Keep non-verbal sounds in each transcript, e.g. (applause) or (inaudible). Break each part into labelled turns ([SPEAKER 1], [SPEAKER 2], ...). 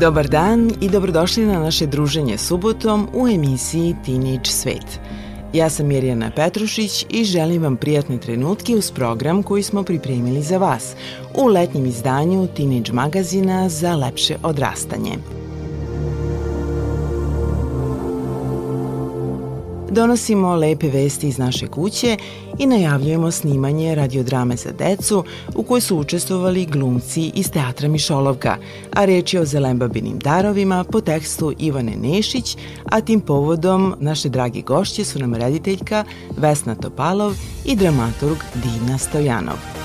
[SPEAKER 1] Dobar dan i dobrodošli na naše druženje subotom u emisiji Teenage Svet. Ja sam Mirjana Petrušić i želim vam prijatne trenutke uz program koji smo pripremili za vas u letnjem izdanju Teenage magazina za lepše odrastanje. Donosimo lepe vesti iz naše kuće i najavljujemo snimanje radiodrame za decu u kojoj su učestvovali glumci iz teatra Mišolovka, a reč je o zelembabinim darovima po tekstu Ivane Nešić, a tim povodom naše dragi gošće su nam rediteljka Vesna Topalov i dramaturg Dina Stojanov.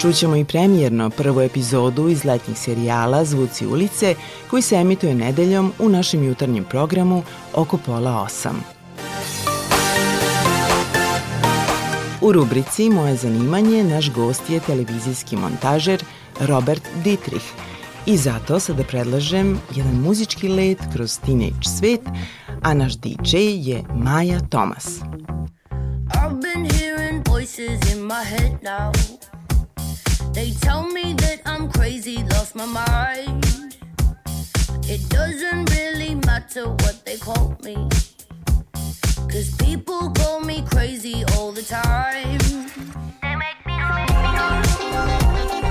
[SPEAKER 1] Čućemo i premijerno prvu epizodu iz letnjih serijala Zvuci ulice koji se emituje nedeljom u našem jutarnjem programu oko pola osam. U rubrici Moje zanimanje naš gost je televizijski montažer Robert Dietrich i zato sada predlažem jedan muzički let kroz teenage svet, a naš DJ je Maja Thomas. I've been hearing voices in my head now They tell me that I'm crazy, lost my mind. It doesn't really matter what they call me. Cause people call me crazy all the time. They make me And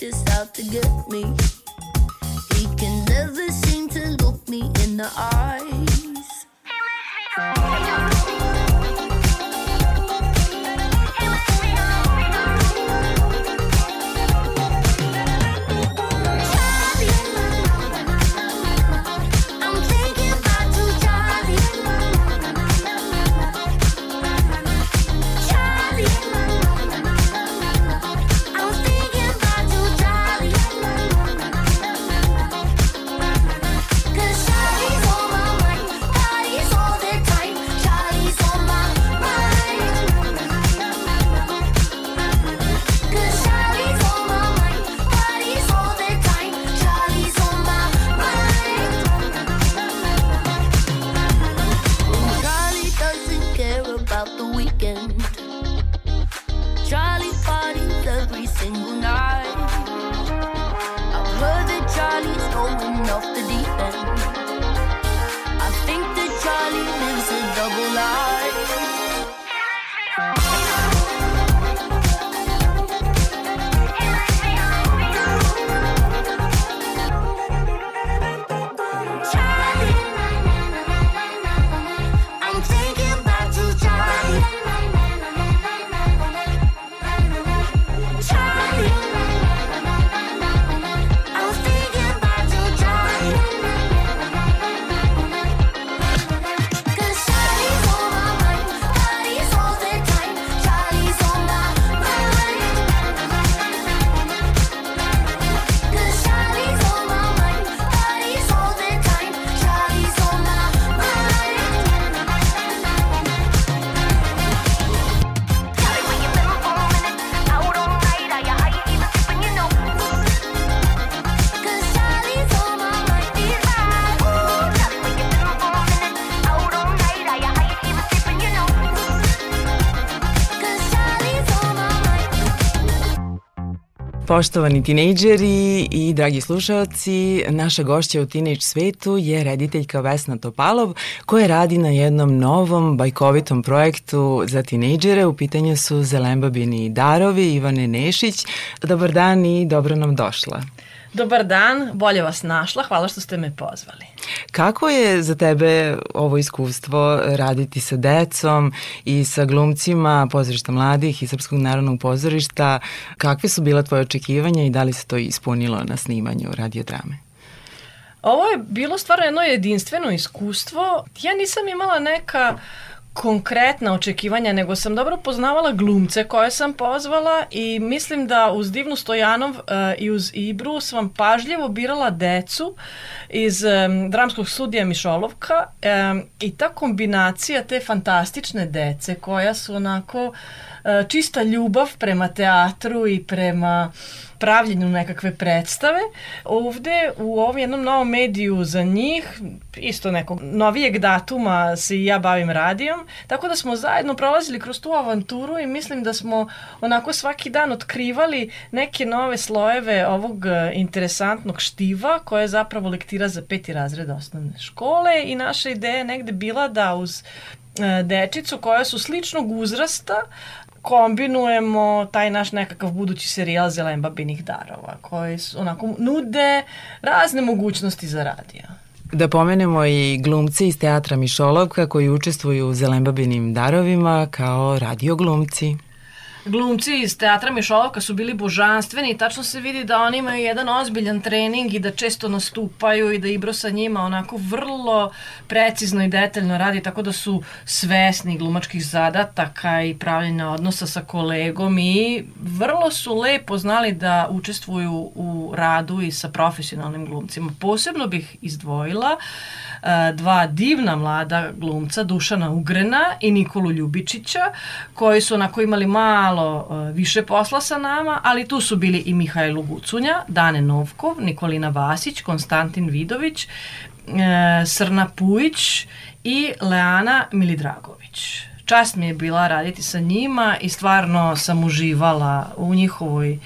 [SPEAKER 1] he's just out to get me. He can never seem to look me in the eyes. Poštovani tinejdžeri i dragi slušalci, naša gošća u Teenage svetu je rediteljka Vesna Topalov koja radi na jednom novom bajkovitom projektu za tinejdžere. U pitanju su Zelembabini darovi Ivane Nešić. Dobar dan i dobro nam došla.
[SPEAKER 2] Dobar dan, bolje vas našla, hvala što ste me pozvali.
[SPEAKER 1] Kako je za tebe ovo iskustvo raditi sa decom i sa glumcima pozorišta mladih i Srpskog narodnog pozorišta? Kakve su bila tvoje očekivanja i da li se to ispunilo na snimanju radiodrame?
[SPEAKER 2] Ovo je bilo stvarno jedno jedinstveno iskustvo. Ja nisam imala neka konkretna očekivanja, nego sam dobro poznavala glumce koje sam pozvala i mislim da uz Divnu Stojanov uh, i uz Ibru sam pažljivo birala decu iz um, dramskog studija Mišolovka um, i ta kombinacija te fantastične dece koja su onako uh, čista ljubav prema teatru i prema pravljenju nekakve predstave. Ovde u ovom jednom novom mediju za njih, isto nekog novijeg datuma se i ja bavim radijom, tako da smo zajedno prolazili kroz tu avanturu i mislim da smo onako svaki dan otkrivali neke nove slojeve ovog e, interesantnog štiva koje zapravo lektira za peti razred osnovne škole i naša ideja je negde bila da uz e, dečicu koja su sličnog uzrasta, kombinujemo taj naš nekakav budući serijal Zelen babinih darova, koji su, onako nude razne mogućnosti za radija.
[SPEAKER 1] Da pomenemo i glumci iz teatra Mišolovka koji učestvuju u Zelenbabinim darovima kao radio glumci
[SPEAKER 2] glumci iz teatra Mišolovka su bili božanstveni i tačno se vidi da oni imaju jedan ozbiljan trening i da često nastupaju i da Ibro sa njima onako vrlo precizno i detaljno radi tako da su svesni glumačkih zadataka i pravljenja odnosa sa kolegom i vrlo su lepo znali da učestvuju u radu i sa profesionalnim glumcima. Posebno bih izdvojila e, dva divna mlada glumca, Dušana Ugrena i Nikolu Ljubičića, koji su onako imali malo malo uh, više posla sa nama, ali tu su bili i Mihajlo Gucunja, Dane Novkov, Nikolina Vasić, Konstantin Vidović, uh, Srna Pujić i Leana Milidragović. Čast mi je bila raditi sa njima i stvarno sam uživala u njihovoj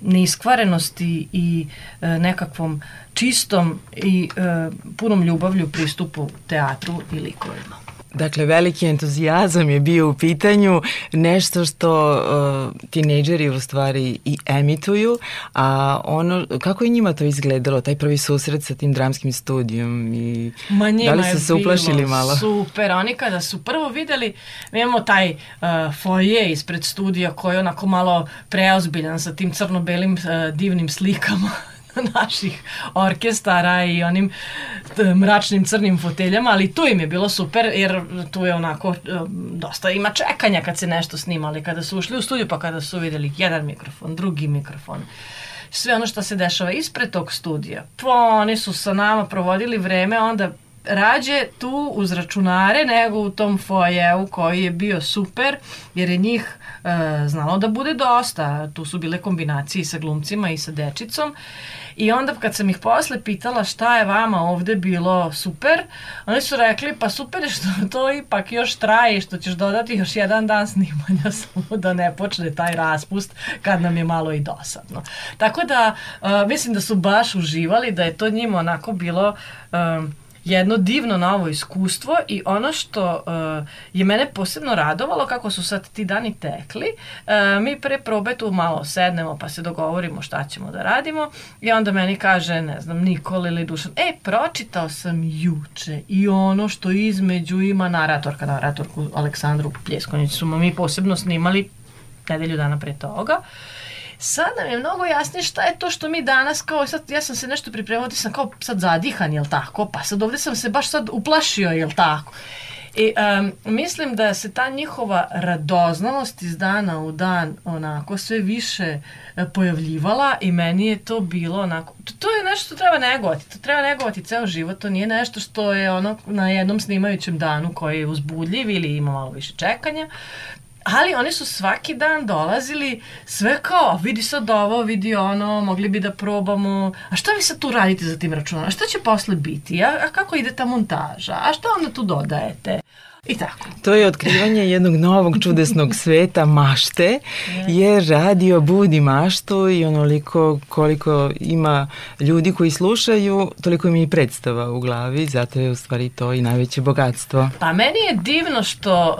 [SPEAKER 2] neiskvarenosti i e, nekakvom čistom i e, punom ljubavlju pristupu teatru i likovima.
[SPEAKER 1] Dakle, veliki entuzijazam je bio u pitanju, nešto što uh, tinejdžeri u stvari i emituju, a ono, kako je njima to izgledalo, taj prvi susret sa tim dramskim studijom i
[SPEAKER 2] Ma
[SPEAKER 1] da li su se uplašili malo?
[SPEAKER 2] Super, oni kada su prvo videli, mi imamo taj uh, foje ispred studija koji je onako malo preozbiljan sa tim crno-belim uh, divnim slikama (laughs) naših orkestara i onim mračnim crnim foteljama, ali tu im je bilo super jer tu je onako dosta ima čekanja kad se nešto snima, ali kada su ušli u studiju pa kada su videli jedan mikrofon, drugi mikrofon, sve ono što se dešava ispred tog studija. Pa oni su sa nama provodili vreme, onda rađe tu uz računare nego u tom fojeu koji je bio super jer je njih e, znalo da bude dosta. Tu su bile kombinacije sa glumcima i sa dečicom I onda kad sam ih posle pitala šta je vama ovde bilo super, oni su rekli pa super je što to ipak još traje i što ćeš dodati još jedan dan snimanja (laughs) samo da ne počne taj raspust kad nam je malo i dosadno. Tako da uh, mislim da su baš uživali, da je to njima onako bilo uh, jedno divno novo iskustvo i ono što uh, je mene posebno radovalo kako su sad ti dani tekli, uh, mi pre probe tu malo sednemo pa se dogovorimo šta ćemo da radimo i onda meni kaže, ne znam, Nikola ili Dušan, e, pročitao sam juče i ono što između ima naratorka, naratorku Aleksandru Pljeskonić su mi posebno snimali nedelju dana pre toga. Uh, sad nam je mnogo jasnije šta je to što mi danas kao sad ja sam se nešto pripremao, ti sam kao sad zadihan, jel tako? Pa sad ovde sam se baš sad uplašio, jel tako? I um, mislim da se ta njihova radoznalost iz dana u dan onako sve više e, pojavljivala i meni je to bilo onako, to, to je nešto što treba negovati, to treba negovati ceo život, to nije nešto što je ono na jednom snimajućem danu koji je uzbudljiv ili ima malo više čekanja, Ali oni su svaki dan dolazili sve kao, vidi sad ovo, vidi ono, mogli bi da probamo, a šta vi sad tu radite za tim računom, a šta će posle biti, a, a kako ide ta montaža, a šta onda tu dodajete? I tako.
[SPEAKER 1] To je otkrivanje jednog novog čudesnog sveta mašte, jer radio budi maštu i onoliko koliko ima ljudi koji slušaju, toliko im i predstava u glavi, zato je u stvari to i najveće bogatstvo.
[SPEAKER 2] Pa meni je divno što uh,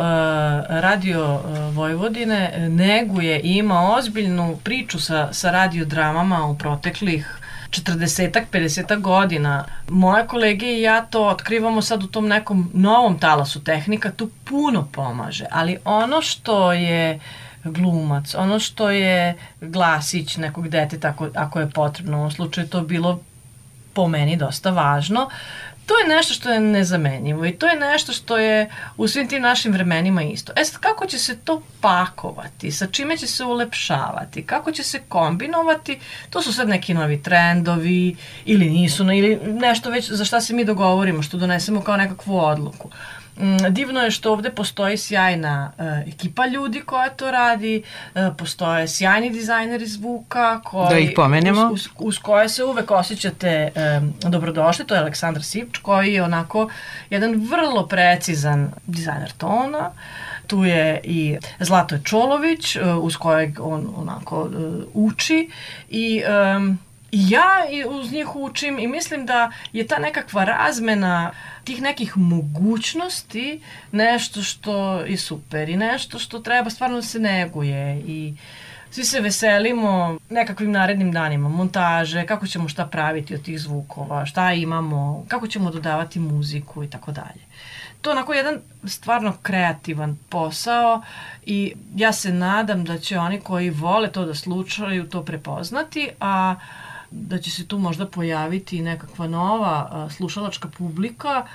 [SPEAKER 2] Radio uh, Vojvodine neguje i ima ozbiljnu priču sa, sa radiodramama u proteklih 40-ak, 50 godina. Moje kolege i ja to otkrivamo sad u tom nekom novom talasu tehnika, tu puno pomaže, ali ono što je glumac, ono što je glasić nekog deteta ako, ako je potrebno, u ovom slučaju to bilo po meni dosta važno, to je nešto što je nezamenjivo i to je nešto što je u svim tim našim vremenima isto. E sad, kako će se to pakovati, sa čime će se ulepšavati, kako će se kombinovati, to su sad neki novi trendovi ili nisu, ili nešto već za šta se mi dogovorimo, što donesemo kao nekakvu odluku. Mm, divno je što ovde postoji sjajna uh, ekipa ljudi koja to radi, uh, postoje sjajni dizajneri zvuka koji,
[SPEAKER 1] da ih pomenemo.
[SPEAKER 2] Uz, uz, uz koje se uvek osjećate um, dobrodošli, to je Aleksandar Sivč koji je onako jedan vrlo precizan dizajner tona, tu je i Zlatoj Čolović uz kojeg on onako uh, uči i um, ja uz njih učim i mislim da je ta nekakva razmena tih nekih mogućnosti nešto što je super i nešto što treba stvarno da se neguje i svi se veselimo nekakvim narednim danima, montaže, kako ćemo šta praviti od tih zvukova, šta imamo, kako ćemo dodavati muziku i tako dalje. To je onako jedan stvarno kreativan posao i ja se nadam da će oni koji vole to da slučaju to prepoznati, a da će se tu možda pojaviti nekakva nova slušalačka publika,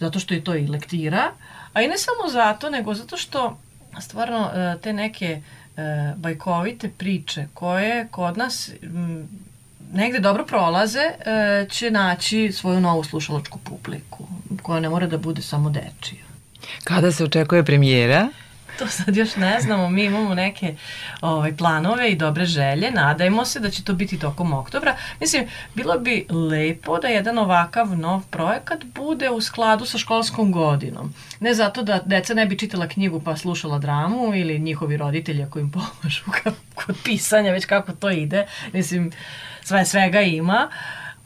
[SPEAKER 2] zato što je to i lektira, a i ne samo zato, nego zato što stvarno a, te neke a, bajkovite priče koje kod nas negde dobro prolaze, a, će naći svoju novu slušalačku publiku, koja ne mora da bude samo dečija.
[SPEAKER 1] Kada se očekuje premijera?
[SPEAKER 2] To sad još ne znamo, mi imamo neke ovaj, planove i dobre želje, nadajmo se da će to biti tokom oktobra. Mislim, bilo bi lepo da jedan ovakav nov projekat bude u skladu sa školskom godinom. Ne zato da deca ne bi čitala knjigu pa slušala dramu ili njihovi roditelji ako im pomažu (laughs) kod pisanja, već kako to ide. Mislim, sve svega ima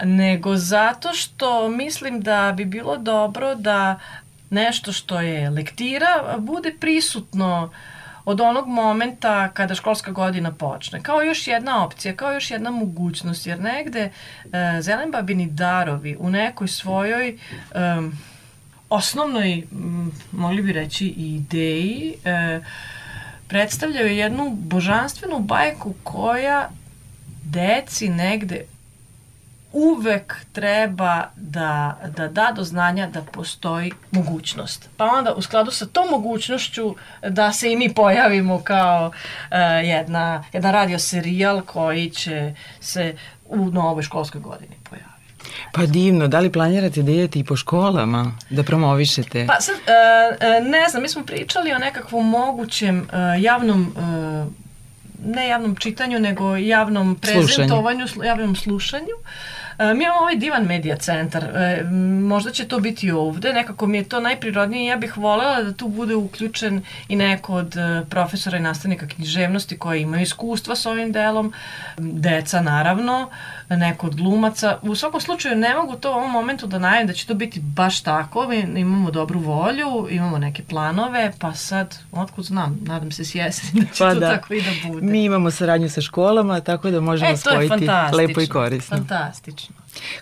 [SPEAKER 2] nego zato što mislim da bi bilo dobro da nešto što je lektira bude prisutno od onog momenta kada školska godina počne. Kao još jedna opcija, kao još jedna mogućnost, jer negde e, Zelenbabini darovi u nekoj svojoj e, osnovnoj, m, mogli bi reći, ideji e, predstavljaju jednu božanstvenu bajku koja deci negde uvek treba da, da da do znanja da postoji mogućnost. Pa onda u skladu sa tom mogućnošću da se i mi pojavimo kao uh, jedna, jedan radio serijal koji će se u novoj školskoj godini pojaviti.
[SPEAKER 1] Pa divno, da li planirate da idete i po školama, da promovišete?
[SPEAKER 2] Pa sad, uh, ne znam, mi smo pričali o nekakvom mogućem uh, javnom uh, ne javnom čitanju, nego javnom prezentovanju, slušanju. javnom slušanju. E, mi imamo ovaj divan medija centar, e, možda će to biti ovde, nekako mi je to najprirodnije ja bih volela da tu bude uključen i neko od e, profesora i nastavnika književnosti koji imaju iskustva s ovim delom, deca naravno, neko od glumaca. U svakom slučaju ne mogu to u ovom momentu da najavim da će to biti baš tako, mi imamo dobru volju, imamo neke planove, pa sad, otkud znam, nadam se s jeseni da će pa to da. tako i da bude.
[SPEAKER 1] Mi imamo saradnju sa školama, tako da možemo e, spojiti lepo i korisno.
[SPEAKER 2] Fantastično.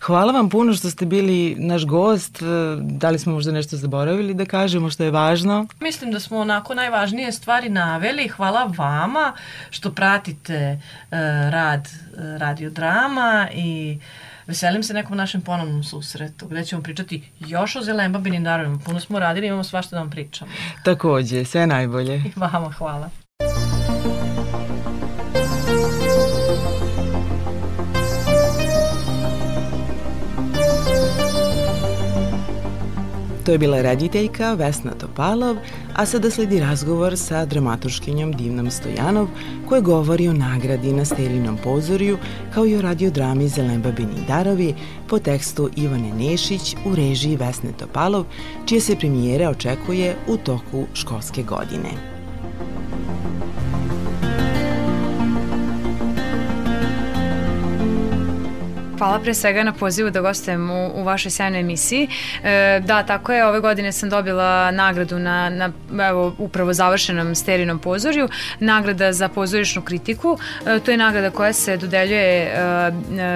[SPEAKER 1] Hvala vam puno što ste bili naš gost. Da li smo možda nešto zaboravili da kažemo što je važno?
[SPEAKER 2] Mislim da smo onako najvažnije stvari naveli. Hvala vama što pratite uh, rad uh, radiodrama i veselim se nekom našem ponovnom susretu gde ćemo pričati još o zelembabinim darovima. Puno smo radili, imamo svašta da vam pričamo.
[SPEAKER 1] Takođe, sve najbolje.
[SPEAKER 2] I (laughs) vama hvala.
[SPEAKER 1] To je bila rediteljka Vesna Topalov, a sada sledi razgovor sa dramaturškinjom Divnom Stojanov koja govori o nagradi na Sterinom pozorju kao i o radiodrami Zelembabini darovi po tekstu Ivane Nešić u režiji Vesne Topalov, čije se premijere očekuje u toku školske godine.
[SPEAKER 3] Hvala pre svega na pozivu da gostujem u, u vašoj sjajnoj emisiji. E, da, tako je, ove godine sam dobila nagradu na, na evo, upravo završenom sterinom pozorju, nagrada za pozorišnu kritiku. E, to je nagrada koja se dodeljuje e,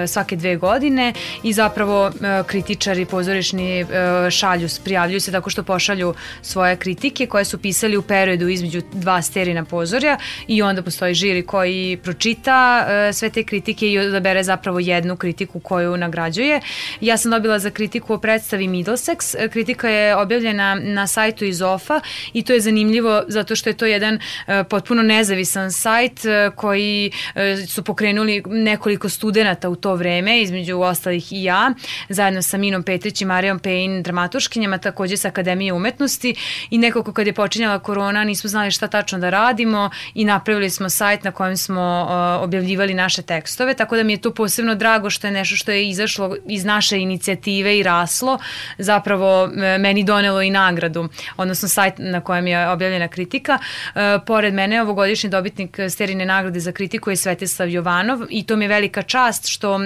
[SPEAKER 3] e svake dve godine i zapravo e, kritičari pozorišni e, šalju, prijavljuju se tako što pošalju svoje kritike koje su pisali u periodu između dva sterina pozorja i onda postoji žiri koji pročita e, sve te kritike i odabere zapravo jednu kritiku kritiku koju nagrađuje. Ja sam dobila za kritiku o predstavi Middlesex. Kritika je objavljena na sajtu iz OFA i to je zanimljivo zato što je to jedan uh, potpuno nezavisan sajt uh, koji uh, su pokrenuli nekoliko studenta u to vreme, između ostalih i ja, zajedno sa Minom Petrić i Marijom Pejn, dramaturškinjama, takođe sa Akademije umetnosti i nekako kad je počinjala korona nismo znali šta tačno da radimo i napravili smo sajt na kojem smo objavljivali naše tekstove, tako da mi je to posebno drago što je nešto što je izašlo iz naše inicijative i raslo, zapravo e, meni donelo i nagradu, odnosno sajt na kojem je objavljena kritika. E, pored mene ovogodišnji dobitnik Sterine nagrade za kritiku je Svetislav Jovanov i to mi je velika čast što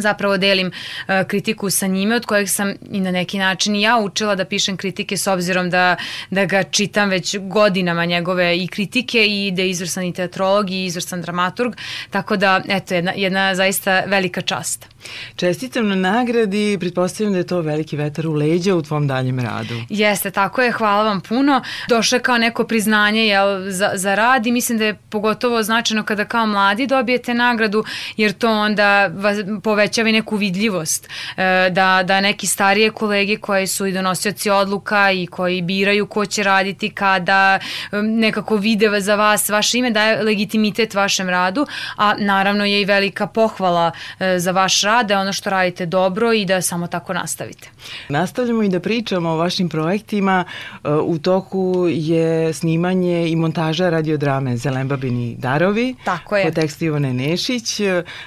[SPEAKER 3] zapravo delim uh, kritiku sa njime od kojeg sam i na neki način i ja učila da pišem kritike s obzirom da, da ga čitam već godinama njegove i kritike i da je izvrsan i teatrolog i izvrsan dramaturg, tako da eto jedna, jedna zaista velika čast.
[SPEAKER 1] Čestitam na nagradi, pretpostavljam da je to veliki vetar u leđa u tvom daljem radu.
[SPEAKER 3] Jeste, tako je, hvala vam puno. Došlo je kao neko priznanje jel, za, za rad i mislim da je pogotovo značajno kada kao mladi dobijete nagradu, jer to onda vas povećava i neku vidljivost. E, da, da neki starije kolege koji su i donosioci odluka i koji biraju ko će raditi kada nekako vide za vas vaše ime, daje legitimitet vašem radu, a naravno je i velika pohvala e, za vaš rad, da je ono što radite dobro i da samo tako nastavite.
[SPEAKER 1] Nastavljamo i da pričamo o vašim projektima. Uh, u toku je snimanje i montaža radiodrame Zelembabini darovi.
[SPEAKER 3] Tako je.
[SPEAKER 1] Po tekstu Ivone Nešić.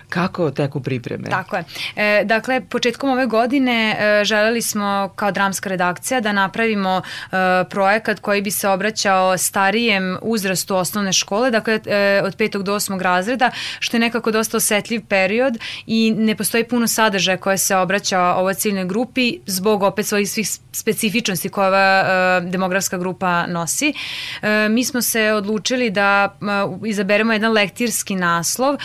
[SPEAKER 1] Kako teku pripreme?
[SPEAKER 3] Tako je. E, dakle, početkom ove godine e, želeli smo kao dramska redakcija da napravimo e, projekat koji bi se obraćao starijem uzrastu osnovne škole, dakle e, od petog do osmog razreda, što je nekako dosta osetljiv period i ne postoji postoji puno sadržaja koje se obraća ovoj ciljnoj grupi zbog opet svojih svih specifičnosti koje ova uh, demografska grupa nosi. Uh, mi smo se odlučili da uh, izaberemo jedan lektirski naslov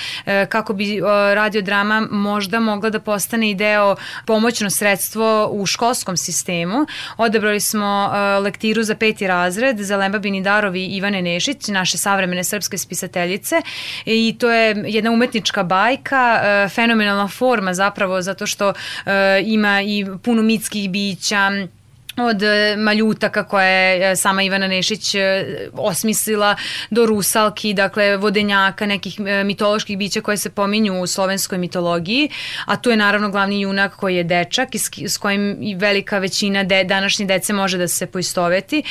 [SPEAKER 3] kako bi uh, radiodrama možda mogla da postane i deo pomoćno sredstvo u školskom sistemu. Odabrali smo lektiru za peti razred za Lembabini darovi Ivane Nešić, naše savremene srpske spisateljice i to je jedna umetnička bajka, fenomenalna forma zapravo zato što ima i puno mitskih bića, od e, maljutaka koje je sama Ivana Nešić e, osmislila do rusalki, dakle vodenjaka, nekih e, mitoloških bića koje se pominju u slovenskoj mitologiji, a tu je naravno glavni junak koji je dečak i s kojim i velika većina de, današnje dece može da se poistoveti.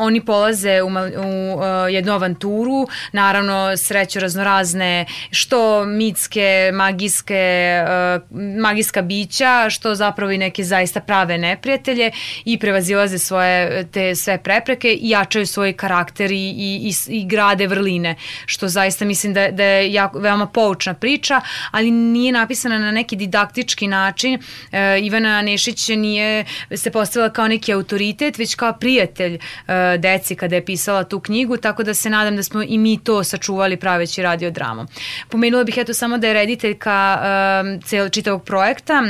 [SPEAKER 3] Oni polaze u, u jednu avanturu, naravno sreću raznorazne što mitske, magijske, magijska bića, što zapravo i neke zaista prave neprijatelje i prevazilaze svoje te sve prepreke i jačaju svoj karakter i, i, i, i grade vrline, što zaista mislim da, da je jako, veoma poučna priča, ali nije napisana na neki didaktički način. E, Ivana Nešić nije se postavila kao neki autoritet, već kao prijatelj e, deci kada je pisala tu knjigu, tako da se nadam da smo i mi to sačuvali praveći radio dramu. Pomenula bih eto samo da je rediteljka e, cel, čitavog projekta,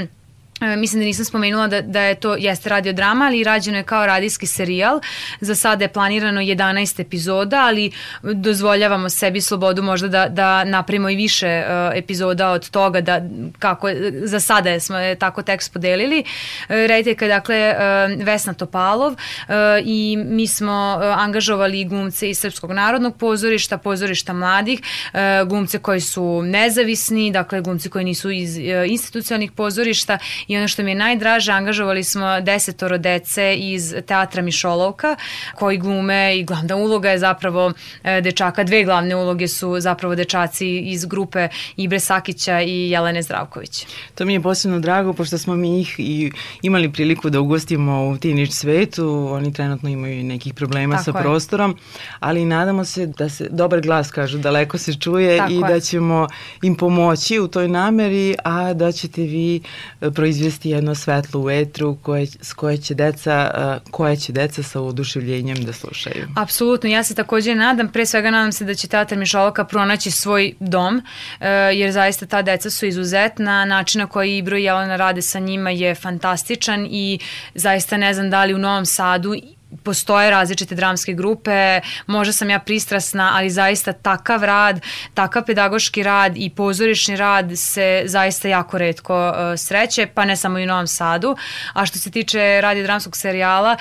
[SPEAKER 3] E, mislim da nisam spomenula da, da je to jeste radio drama, ali rađeno je kao radijski serijal. Za sada je planirano 11 epizoda, ali dozvoljavamo sebi slobodu možda da, da napravimo i više uh, epizoda od toga da kako za sada je, smo je tako tekst podelili. Uh, rediteljka je dakle uh, Vesna Topalov uh, i mi smo uh, angažovali glumce iz Srpskog narodnog pozorišta, pozorišta mladih, uh, glumce koji su nezavisni, dakle glumci koji nisu iz uh, institucionalnih pozorišta i i ono što mi je najdraže, angažovali smo desetoro dece iz teatra Mišolovka koji glume i glavna uloga je zapravo e, dečaka, dve glavne uloge su zapravo dečaci iz grupe Ibre Sakića i Jelene Zdravković.
[SPEAKER 1] To mi je posebno drago pošto smo mi ih i imali priliku da ugostimo u tinić svetu, oni trenutno imaju nekih problema Tako sa je. prostorom, ali nadamo se da se dobar glas kažu daleko se čuje Tako i je. da ćemo im pomoći u toj nameri, a da ćete vi e, proizvesti jedno svetlo u etru koje, s koje će deca, koje će deca sa oduševljenjem da slušaju.
[SPEAKER 3] Apsolutno, ja se takođe nadam, pre svega nadam se da će Teatar Mišoloka pronaći svoj dom, e, jer zaista ta deca su izuzetna, način na koji Ibro i Jelena rade sa njima je fantastičan i zaista ne znam da li u Novom Sadu postoje različite dramske grupe, možda sam ja pristrasna, ali zaista takav rad, takav pedagoški rad i pozorišni rad se zaista jako redko uh, sreće, pa ne samo i u Novom Sadu. A što se tiče radio dramskog serijala,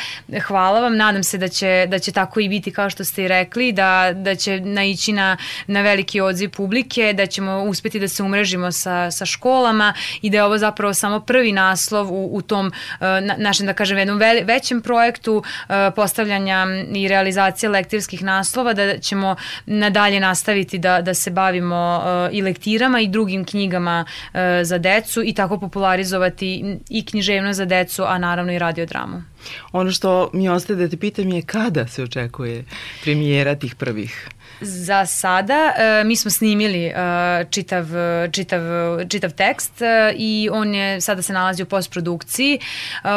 [SPEAKER 3] hvala vam, nadam se da će, da će tako i biti kao što ste i rekli, da, da će naići na, na veliki odziv publike, da ćemo uspeti da se umrežimo sa, sa školama i da je ovo zapravo samo prvi naslov u, u tom uh, na, našem, da kažem, jednom ve, većem projektu uh, postavljanja i realizacije lektirskih naslova, da ćemo nadalje nastaviti da, da se bavimo uh, i lektirama i drugim knjigama uh, za decu i tako popularizovati i književno za decu, a naravno i radiodramu.
[SPEAKER 1] Ono što mi ostaje da te pitam je kada se očekuje premijera tih prvih
[SPEAKER 3] Za sada uh, mi smo snimili uh, čitav, čitav, čitav tekst uh, i on je sada se nalazi u postprodukciji. Uh,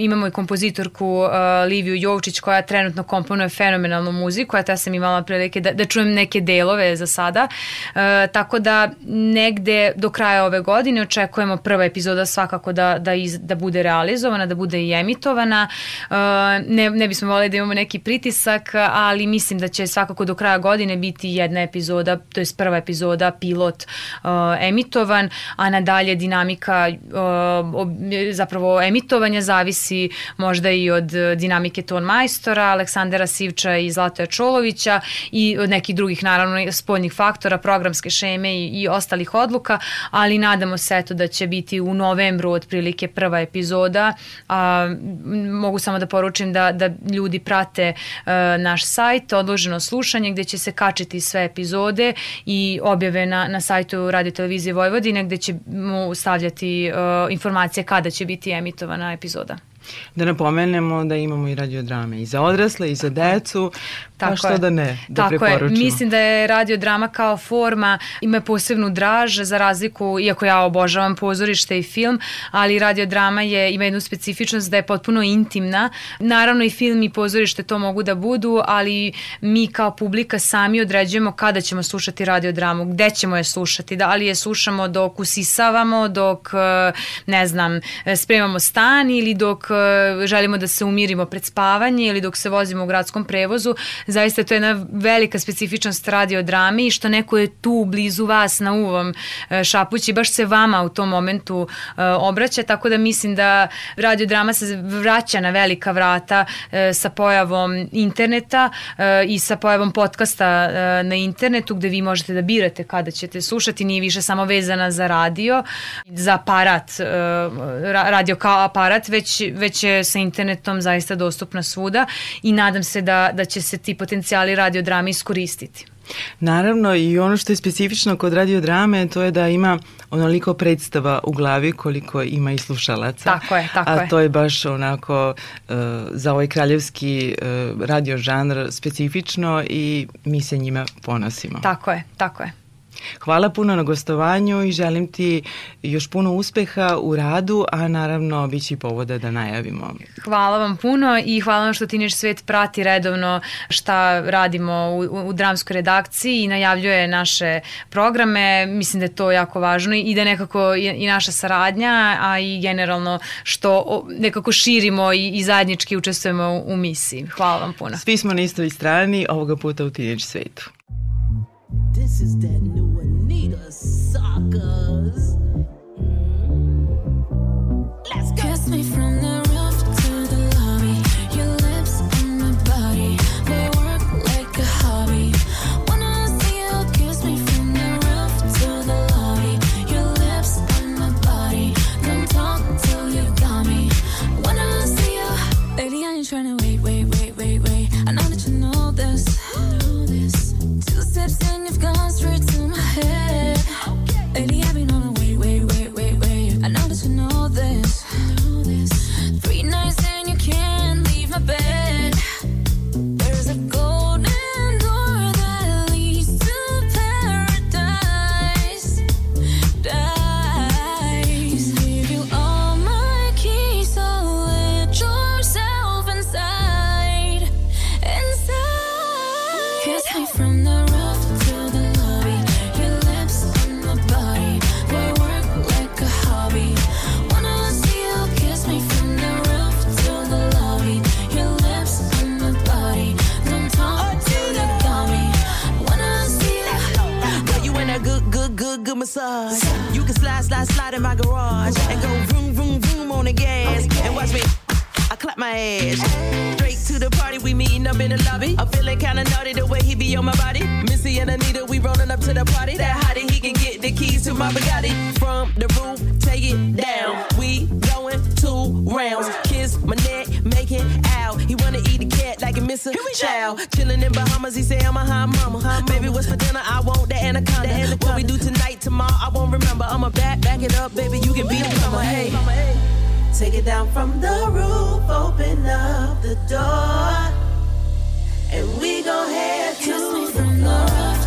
[SPEAKER 3] imamo i kompozitorku uh, Liviju Jovčić koja trenutno komponuje fenomenalnu muziku, a ja sam imala prilike da, da čujem neke delove za sada. Uh, tako da negde do kraja ove godine očekujemo prva epizoda svakako da, da, iz, da bude realizovana, da bude i emitovana. Uh, ne, ne bismo volili da imamo neki pritisak, ali mislim da će svakako do kraja godine godine biti jedna epizoda, to je prva epizoda, pilot uh, emitovan, a nadalje dinamika uh, zapravo emitovanja zavisi možda i od dinamike ton majstora, Aleksandra Sivča i Zlatoja Čolovića i od nekih drugih naravno spoljnih faktora, programske šeme i, i ostalih odluka, ali nadamo se eto da će biti u novembru otprilike prva epizoda. A, mogu samo da poručim da, da ljudi prate uh, naš sajt, odloženo slušanje gde će se kačiti sve epizode i objave na, na sajtu Radio Televizije Vojvodine gde će mu stavljati uh, informacije kada će biti emitovana epizoda.
[SPEAKER 1] Da napomenemo da imamo i radiodrame i za odrasle i za decu, Tako pa što je. da ne, da
[SPEAKER 3] Tako preporučimo. Je. Mislim da je radiodrama kao forma ima posebnu draž za razliku, iako ja obožavam pozorište i film, ali radiodrama je, ima jednu specifičnost da je potpuno intimna. Naravno i film i pozorište to mogu da budu, ali mi kao publika sami određujemo kada ćemo slušati radiodramu, gde ćemo je slušati, da li je slušamo dok usisavamo, dok ne znam, spremamo stan ili dok želimo da se umirimo pred spavanje ili dok se vozimo u gradskom prevozu, zaista to je jedna velika specifičnost radiodrame i što neko je tu blizu vas na uvom e, šapući, baš se vama u tom momentu e, obraća, tako da mislim da radiodrama se vraća na velika vrata e, sa pojavom interneta i sa pojavom podcasta na internetu gde vi možete da birate kada ćete slušati, nije više samo vezana za radio, za aparat, radio kao aparat, već već je sa internetom zaista dostupna svuda i nadam se da, da će se ti potencijali radiodrame iskoristiti.
[SPEAKER 1] Naravno i ono što je specifično kod radiodrame to je da ima onoliko predstava u glavi koliko ima i slušalaca.
[SPEAKER 3] Tako je, tako
[SPEAKER 1] A
[SPEAKER 3] je.
[SPEAKER 1] to je baš onako uh, za ovaj kraljevski uh, radio žanr specifično i mi se njima ponosimo.
[SPEAKER 3] Tako je, tako je.
[SPEAKER 1] Hvala puno na gostovanju i želim ti još puno uspeha u radu, a naravno bit će i povoda da najavimo.
[SPEAKER 3] Hvala vam puno i hvala vam što Teenage Svet prati redovno šta radimo u, u dramskoj redakciji i najavljuje naše programe. Mislim da je to jako važno i da nekako i, i naša saradnja, a i generalno što nekako širimo i, i zajednički učestvujemo u, u misiji. Hvala vam puno.
[SPEAKER 1] Svi smo na istoj strani, ovoga puta u Teenage Svetu. This is Anita
[SPEAKER 4] good. Massage. You can slide, slide, slide in my garage and go vroom, vroom, vroom on the gas and watch me. I clap my ass. Straight to the party, we meeting up in the lobby. I'm feeling kinda naughty the way he be on my body. Missy and Anita, we rolling up to the party. That hottie, he can get the keys to my Bugatti. From the roof, take it down. We going two rounds. Kiss my neck, make it out. He wanna eat a cat like a missing child. Chilling in Bahamas, he say I'm a hot mama. Baby, what's for dinner? I want the anaconda. What we do tonight, tomorrow, I won't remember. I'ma back, back it up, baby. You can be the plumber. Hey. Take it down from the roof, open up the door, and we gon' head to
[SPEAKER 5] Kiss me
[SPEAKER 4] the
[SPEAKER 5] from the
[SPEAKER 4] floor.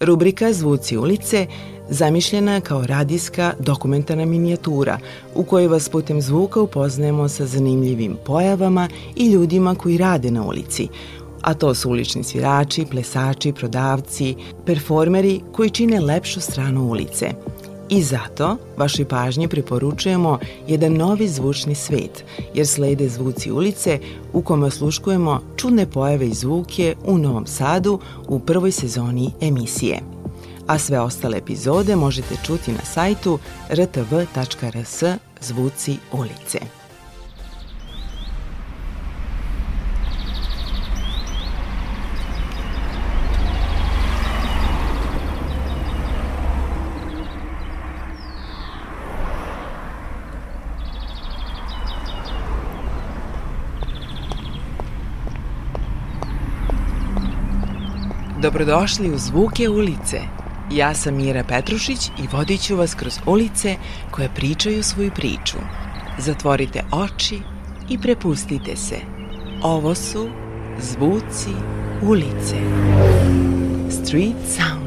[SPEAKER 1] Rubrika Zvuci ulice zamišljena je kao radijska dokumentarna minijatura u kojoj vas putem zvuka upoznajemo sa zanimljivim pojavama i ljudima koji rade na ulici, a to su ulični svirači, plesači, prodavci, performeri koji čine lepšu stranu ulice. I zato vašoj pažnji preporučujemo jedan novi zvučni svet, jer slede zvuci ulice u kome osluškujemo čudne pojave i zvuke u Novom Sadu u prvoj sezoni emisije. A sve ostale epizode možete čuti na sajtu rtv.rs Zvuci ulice. Dobrodošli u Zvuke ulice. Ja sam Mira Petrušić i vodit ću vas kroz ulice koje pričaju svoju priču. Zatvorite oči i prepustite se. Ovo su Zvuci ulice. Street Sounds.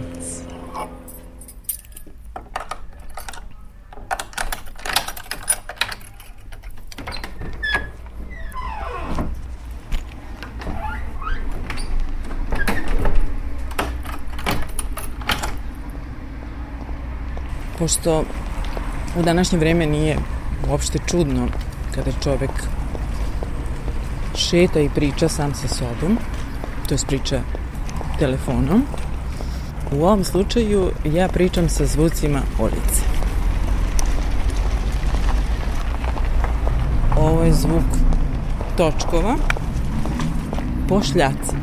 [SPEAKER 1] Pošto u današnje vreme nije uopšte čudno kada čovek šeta i priča sam sa sobom, to je priča telefonom. U ovom slučaju ja pričam sa zvucima ulice. Ovo je zvuk točkova po šljaci.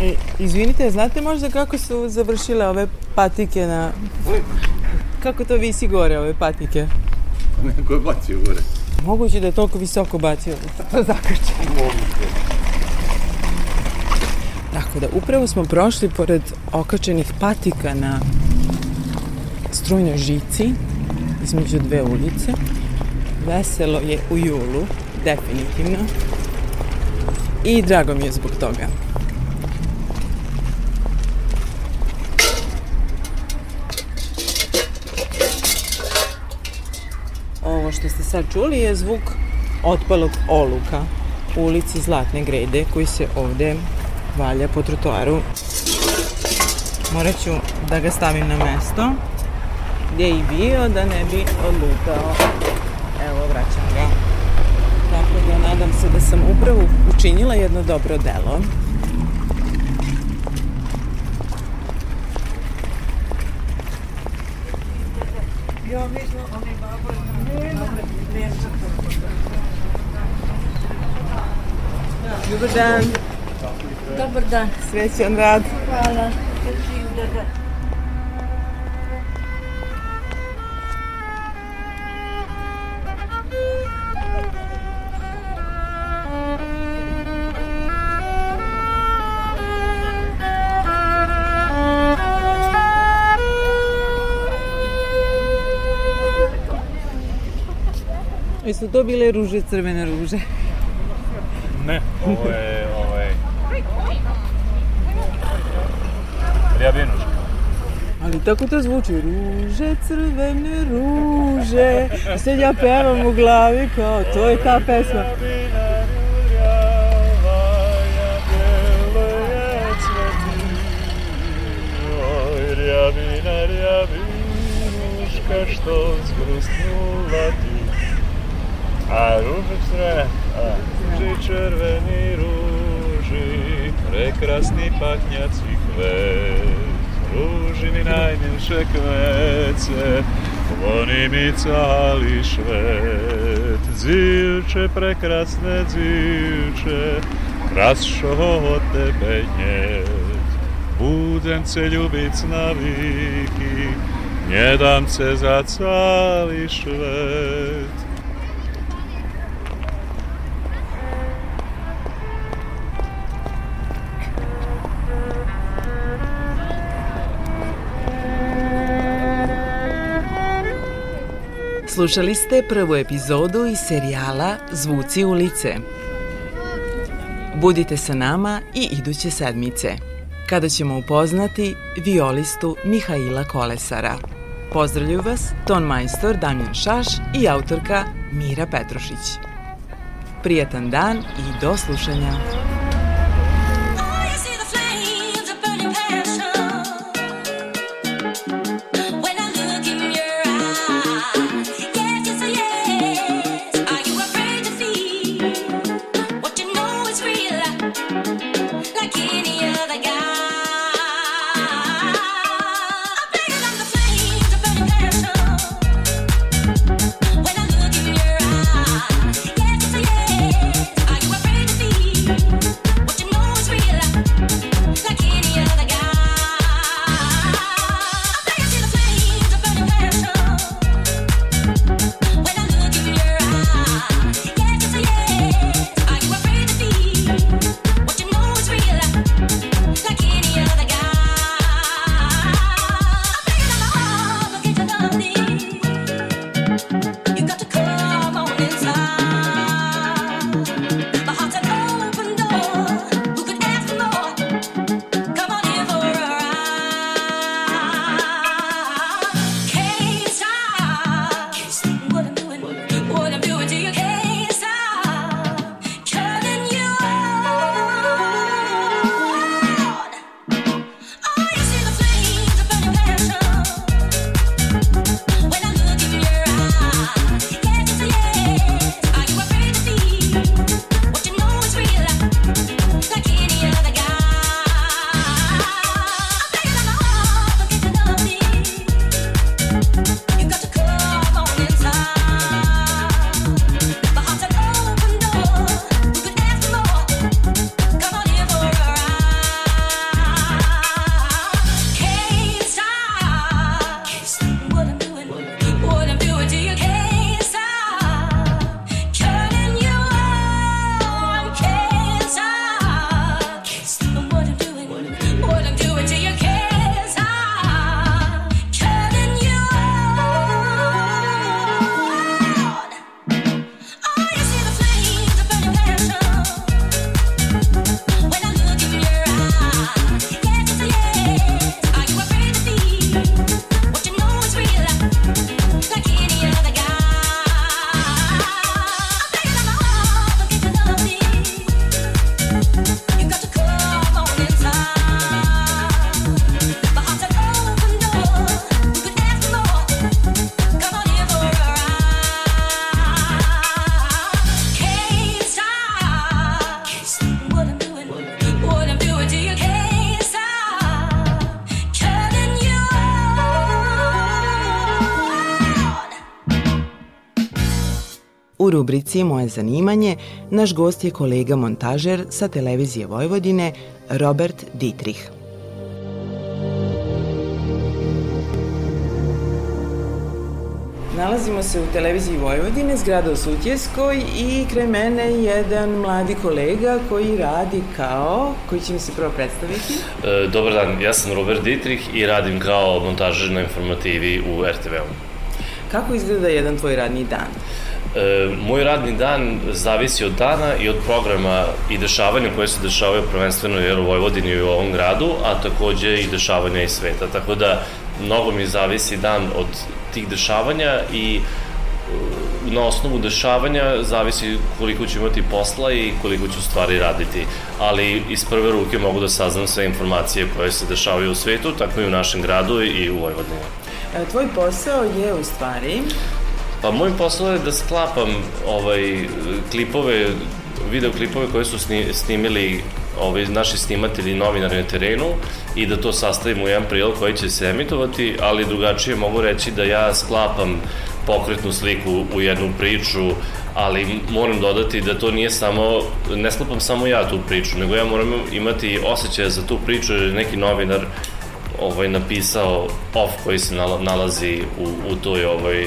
[SPEAKER 1] E, izvinite, znate možda kako su završile ove patike na... Kako to visi gore, ove patike? (laughs)
[SPEAKER 6] Neko je bacio gore.
[SPEAKER 1] Moguće da je toliko visoko bacio da zakrče. Tako da, upravo smo prošli pored okačenih patika na strujnoj žici između dve ulice. Veselo je u julu, definitivno. I drago mi je zbog toga. Ovo što ste sad čuli je zvuk otpalog oluka u ulici Zlatne grede koji se ovde valja po trotoaru. Morat ću da ga stavim na mesto gdje je i bio da ne bi odlutao. Evo, vraćam ga. Tako da nadam se da sam upravo učinila jedno dobro delo. Dobar dan.
[SPEAKER 7] Dobar dan.
[SPEAKER 1] Srećan rad.
[SPEAKER 7] Hvala.
[SPEAKER 1] Jesu to bile ruže, crvene ruže?
[SPEAKER 8] Ne, ovo je, ovaj... Rjabinuška.
[SPEAKER 1] Ali tako to zvuči. Ruže, crvene ruže. Sad ja pevam u glavi kao, to je ta pesma.
[SPEAKER 8] sestre, pri červený rúži, prekrasný pachňací kvet. Rúži mi najmilšie kvece, Voni mi cali švet, dzivče, prekrasne dzivče, krasšoho od tebe нет. Budem se ljubit na viki, ne dam se za cali švet.
[SPEAKER 1] Slušali ste prvu epizodu iz serijala Zvuci ulice. Budite sa nama i iduće sedmice, kada ćemo upoznati violistu Mihaila Kolesara. Pozdravljuju vas ton majstor Damjan Šaš i autorka Mira Petrušić. Prijatan dan i do slušanja. Rubrici Moje zanimanje naš gost je kolega montažer sa televizije Vojvodine Robert Dietrich. Nalazimo se u televiziji Vojvodine, zgrada u Sutjeskoj i kraj mene je jedan mladi kolega koji radi kao, koji će mi se prvo predstaviti.
[SPEAKER 9] E, Dobar dan, ja sam Robert Dietrich i radim kao montažer na informativi u RTV-u.
[SPEAKER 1] Kako izgleda jedan tvoj radni dan?
[SPEAKER 9] E, moj radni dan zavisi od dana i od programa i dešavanja koje se dešavaju prvenstveno jer u Vojvodini i u ovom gradu, a takođe i dešavanja iz sveta. Tako da mnogo mi zavisi dan od tih dešavanja i e, na osnovu dešavanja zavisi koliko ću imati posla i koliko ću stvari raditi. Ali iz prve ruke mogu da saznam sve informacije koje se dešavaju u svetu, tako i u našem gradu i u Vojvodini.
[SPEAKER 1] E, Tvoj posao je u stvari
[SPEAKER 9] Pa moj posao je da sklapam ovaj, klipove, videoklipove koje su sni, snimili ovaj, naši snimatelji i novinari na terenu i da to sastavim u jedan prilog koji će se emitovati, ali drugačije mogu reći da ja sklapam pokretnu sliku u jednu priču, ali moram dodati da to nije samo, ne sklapam samo ja tu priču, nego ja moram imati osjećaj za tu priču, jer je neki novinar ovaj napisao off koji se nala- nalazi u, u toj ovaj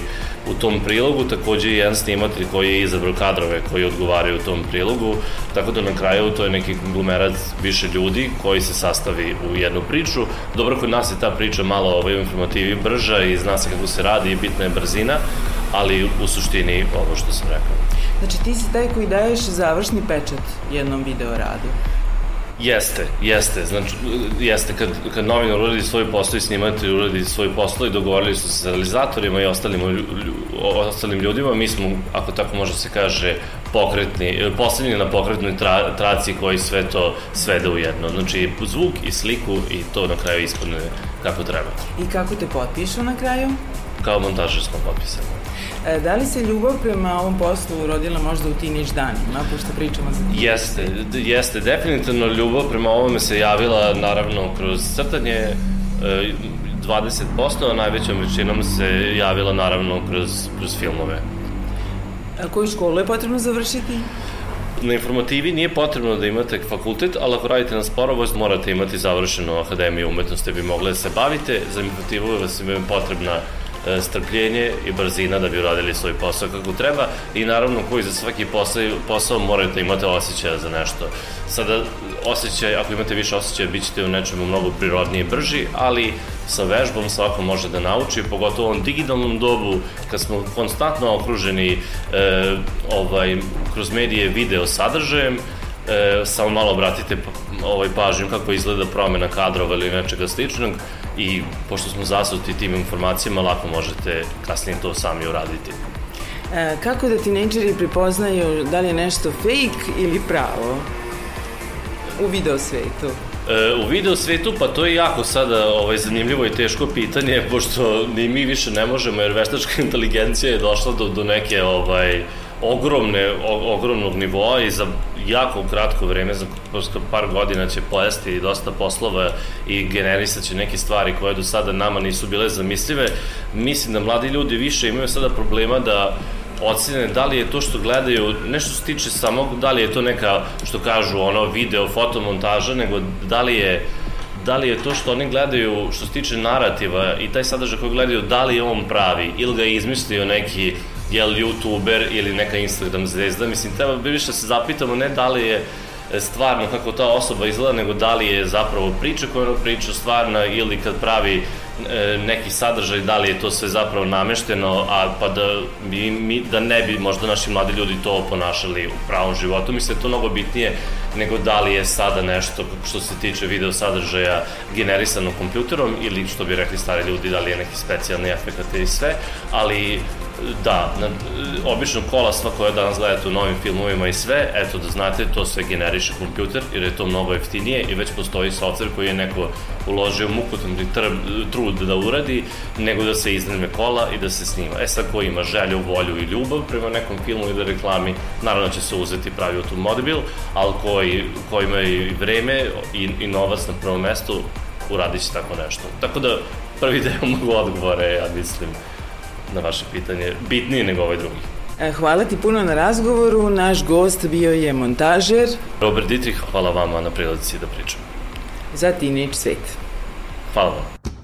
[SPEAKER 9] u tom prilogu, takođe i jedan snimatelj koji je izabrao kadrove koji odgovaraju u tom prilogu, tako da na kraju to je neki konglomerat više ljudi koji se sastavi u jednu priču. Dobro, kod nas je ta priča malo ovaj, informativi brža i zna se kako se radi i bitna je brzina, ali u suštini ovo što sam rekao.
[SPEAKER 1] Znači ti si taj koji daješ završni pečat jednom video radu.
[SPEAKER 9] Jeste, jeste. Znači, jeste, kad, kad novinar uradi svoj posao i snimatelj uradi svoj posao i dogovorili su se sa realizatorima i ostalim, lju- ostalim ljudima, mi smo, ako tako može se kaže, pokretni, poslednji na pokretnoj tra, traci koji sve to svede u jedno. Znači, zvuk i sliku i to na kraju ispadne kako treba.
[SPEAKER 1] I kako te potpišu na kraju?
[SPEAKER 9] Kao montažer smo potpisani.
[SPEAKER 1] E, Da li se ljubav prema ovom poslu urodila možda u tinić danima, pošto pričamo za
[SPEAKER 9] Jeste, d- jeste, definitivno ljubav prema ovome se javila naravno kroz crtanje, e, 20%, a najvećom većinom se javila naravno kroz, kroz filmove.
[SPEAKER 1] A koju školu je potrebno završiti?
[SPEAKER 9] Na informativi nije potrebno da imate fakultet, ali ako radite na sporovost morate imati završenu akademiju umetnosti da bi mogli da se bavite. Za informativu vas je potrebna e, strpljenje i brzina da bi uradili svoj posao kako treba i naravno koji za svaki posao, posao morate imati osjećaja za nešto. Sada osjećaj, ako imate više osjećaja, bit ćete u nečemu mnogo prirodnije i brži, ali sa vežbom svako može da nauči, pogotovo u ovom digitalnom dobu, kad smo konstantno okruženi e, ovaj, kroz medije video sadržajem, e, samo malo obratite pa- ovaj, pažnju kako izgleda promena kadrova ili nečega sličnog i pošto smo zasuti tim informacijama, lako možete kasnije to sami uraditi.
[SPEAKER 1] E, kako da tinejdžeri prepoznaju da li je nešto fake ili pravo u video svetu?
[SPEAKER 9] E, u video svetu, pa to je jako sada ovaj, zanimljivo i teško pitanje, (laughs) pošto ni mi više ne možemo, jer veštačka (laughs) inteligencija je došla do, do neke ovaj, ogromne, o, ogromnog nivoa i za jako kratko vreme, za par godina će pojesti dosta poslova i generisat će neke stvari koje do sada nama nisu bile zamislive. Mislim da mladi ljudi više imaju sada problema da ocene da li je to što gledaju, nešto se tiče samog, da li je to neka, što kažu, ono, video, fotomontaža, nego da li je da li je to što oni gledaju, što se tiče narativa i taj sadržaj koji gledaju, da li je on pravi ili ga je izmislio neki jel, youtuber ili neka Instagram zvezda. Mislim, treba bi više da se zapitamo ne da li je stvarno kako ta osoba izgleda, nego da li je zapravo priča koju ona priča stvarna ili kad pravi e, neki sadržaj, da li je to sve zapravo namešteno, a pa da, bi, mi, da ne bi možda naši mladi ljudi to ponašali u pravom životu. Mislim da je to mnogo bitnije nego da li je sada nešto što se tiče video sadržaja generisano kompjuterom ili što bi rekli stari ljudi, da li je neki specijalni efekt i sve, ali da, na, obično kola sva koja danas gledate u novim filmovima i sve, eto da znate, to sve generiše kompjuter jer je to mnogo jeftinije i već postoji software koji je neko uložio mukotan trud da uradi, nego da se izneme kola i da se snima. E sad ko ima želju, volju i ljubav prema nekom filmu ili reklami, naravno će se uzeti pravi automobil, ali koji, ko ima i vreme i, i novac na prvom mestu, uradit će tako nešto. Tako da prvi deo (laughs) mogu odgovore, ja mislim, na vaše pitanje, bitnije nego ovaj drugi.
[SPEAKER 1] E, hvala ti puno na razgovoru, naš gost bio je montažer.
[SPEAKER 10] Robert Dietrich, hvala vama na prilici da pričam.
[SPEAKER 1] Za Teenage Svet.
[SPEAKER 10] Hvala vam.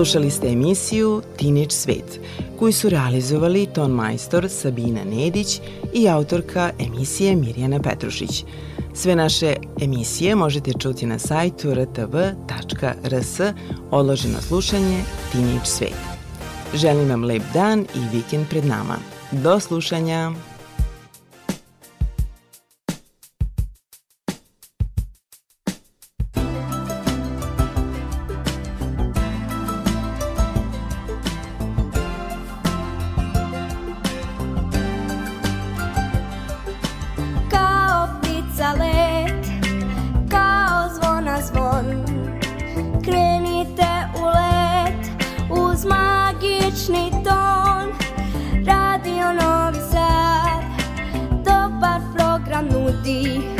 [SPEAKER 1] Slušali ste emisiju Tinić svet, koju su realizovali ton majstor Sabina Nedić i autorka emisije Mirjana Petrušić. Sve naše emisije možete čuti na sajtu rtv.rs, odloženo slušanje Tinić svet. Želim vam lep dan i vikend pred nama. Do slušanja!
[SPEAKER 11] Budite